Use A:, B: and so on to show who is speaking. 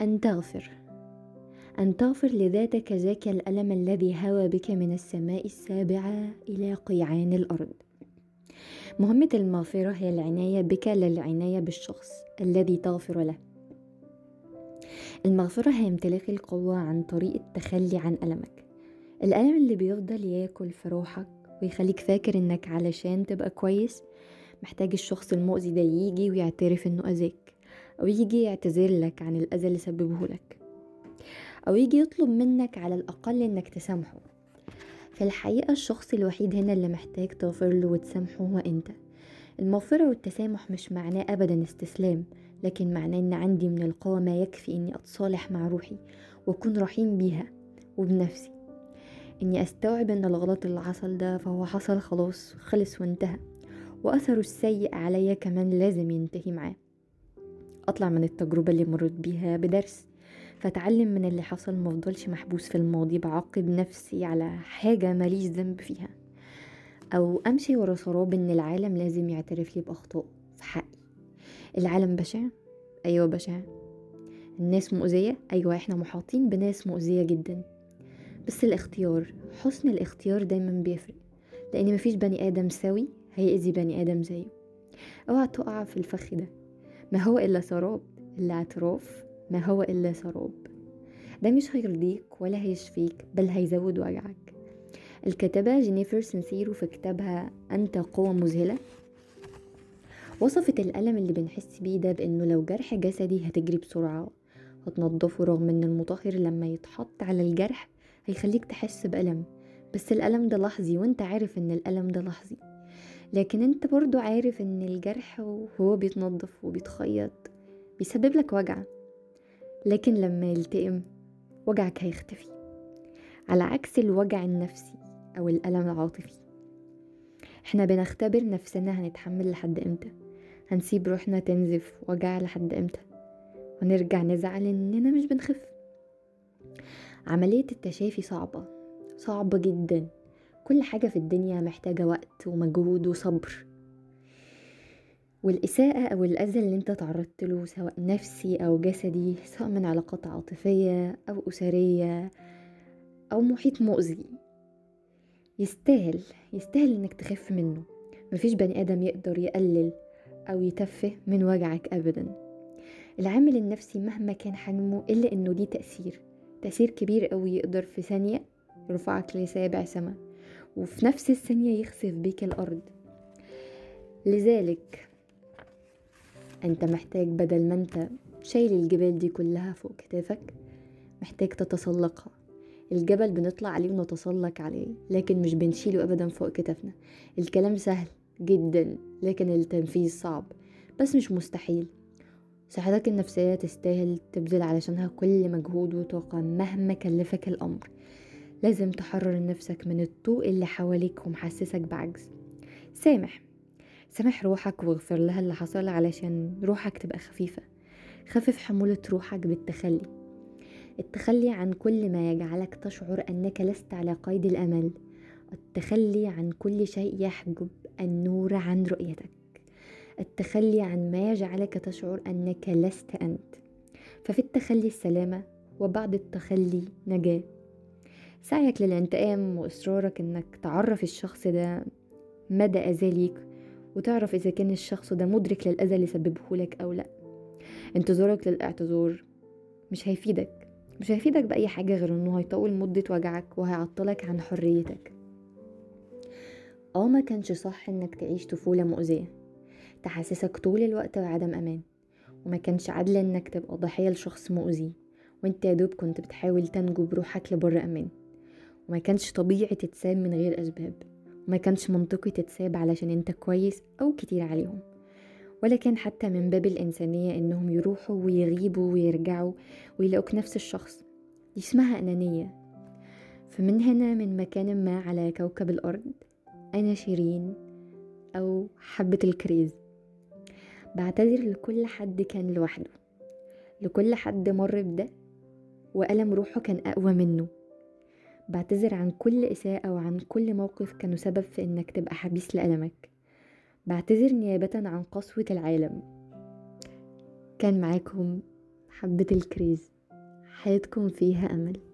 A: أن تغفر أن تغفر لذاتك ذاك الألم الذي هوى بك من السماء السابعة إلى قيعان الأرض. مهمة المغفرة هي العناية بك لا العناية بالشخص الذي تغفر له. المغفرة هي امتلاك القوة عن طريق التخلي عن ألمك. الألم اللي بيفضل ياكل في روحك ويخليك فاكر إنك علشان تبقى كويس محتاج الشخص المؤذي ده يجي ويعترف إنه أذاك. أو يجي يعتذر لك عن الأذى اللي سببه لك. أو يجي يطلب منك على الأقل إنك تسامحه. في الحقيقة الشخص الوحيد هنا اللي محتاج تغفر له وتسامحه هو أنت. المغفرة والتسامح مش معناه ابدا استسلام لكن معناه إن عندي من القوة ما يكفي إني أتصالح مع روحي وأكون رحيم بيها وبنفسي. إني أستوعب إن الغلط اللي حصل ده فهو حصل خلاص خلص وانتهى. وأثره السيء عليا كمان لازم ينتهي معاه. أطلع من التجربة اللي مريت بيها بدرس. فأتعلم من اللي حصل مفضلش محبوس في الماضي بعاقب نفسي على حاجة ماليش ذنب فيها. أو أمشي ورا سراب إن العالم لازم يعترف لي بأخطاء في حقي. العالم بشع؟ أيوه بشع. الناس مؤذية؟ أيوه إحنا محاطين بناس مؤذية جدا. بس الاختيار حسن الاختيار دايما بيفرق. لأن مفيش بني آدم سوي هيأذي بني آدم زيه. أوعى تقع في الفخ ده. ما هو إلا سراب؟ الاعتراف ما هو إلا سراب؟ ده مش هيرضيك ولا هيشفيك بل هيزود وجعك. الكاتبة جينيفر سنسيرو في كتابها أنت قوة مذهلة. وصفت الألم اللي بنحس بيه ده بأنه لو جرح جسدي هتجري بسرعة. هتنضفه رغم إن المطهر لما يتحط على الجرح هيخليك تحس بألم. بس الألم ده لحظي وأنت عارف إن الألم ده لحظي. لكن انت برضو عارف ان الجرح وهو بيتنضف وبيتخيط بيسبب لك وجع. لكن لما يلتئم وجعك هيختفي. على عكس الوجع النفسي أو الألم العاطفي. إحنا بنختبر نفسنا هنتحمل لحد إمتى؟ هنسيب روحنا تنزف وجع لحد إمتى؟ ونرجع نزعل إننا مش بنخف. عملية التشافي صعبة. صعبة جدا. كل حاجة في الدنيا محتاجة وقت ومجهود وصبر. والإساءة أو الأذى اللي أنت تعرضت له سواء نفسي أو جسدي سواء من علاقات عاطفية أو أسرية أو محيط مؤذي يستاهل يستاهل إنك تخف منه. مفيش بني آدم يقدر يقلل أو يتفه من وجعك أبدا. العامل النفسي مهما كان حجمه إلا إنه ليه تأثير. تأثير كبير قوي يقدر في ثانية يرفعك لسابع سما. وفي نفس الثانية يخسف بيك الأرض. لذلك أنت محتاج بدل ما أنت شايل الجبال دي كلها فوق كتافك محتاج تتسلقها الجبل بنطلع عليه ونتسلق عليه لكن مش بنشيله أبدا فوق كتافنا. الكلام سهل جدا لكن التنفيذ صعب. بس مش مستحيل. صحتك النفسية تستاهل تبذل علشانها كل مجهود وطاقة مهما كلفك الأمر. لازم تحرر نفسك من الطوق اللي حواليك ومحسسك بعجز. سامح. سامح روحك واغفر لها اللي حصل علشان روحك تبقى خفيفة. خفف حمولة روحك بالتخلي. التخلي عن كل ما يجعلك تشعر أنك لست على قيد الأمل. التخلي عن كل شيء يحجب النور عن رؤيتك. التخلي عن ما يجعلك تشعر أنك لست أنت. ففي التخلي السلامة وبعد التخلي نجاة. سعيك للانتقام وإصرارك أنك تعرف الشخص ده مدى أذى ليك وتعرف إذا كان الشخص ده مدرك للأذى اللي سببه لك أو لأ. انتظارك للاعتذار مش هيفيدك مش هيفيدك بأي حاجة غير إنه هيطول مدة وجعك وهيعطلك عن حريتك. آه ما كانش صح إنك تعيش طفولة مؤذية. تحسسك طول الوقت بعدم أمان. وما كانش عدل إنك تبقى ضحية لشخص مؤذي. وإنت يا دوب كنت بتحاول تنجو بروحك لبر أمان. وما كانش طبيعي تتساب من غير أسباب وما كانش منطقي تتساب علشان أنت كويس أو كتير عليهم ولا كان حتى من باب الإنسانية إنهم يروحوا ويغيبوا ويرجعوا ويلاقوك نفس الشخص دي اسمها أنانية. فمن هنا من مكان ما على كوكب الأرض أنا شيرين أو حبة الكريز. بعتذر لكل حد كان لوحده لكل حد مر بده وألم روحه كان أقوى منه. بعتذر عن كل إساءة وعن كل موقف كانوا سبب في إنك تبقى حبيس لألمك. بعتذر نيابة عن قسوة العالم. كان معاكم حبة الكريز. حياتكم فيها أمل.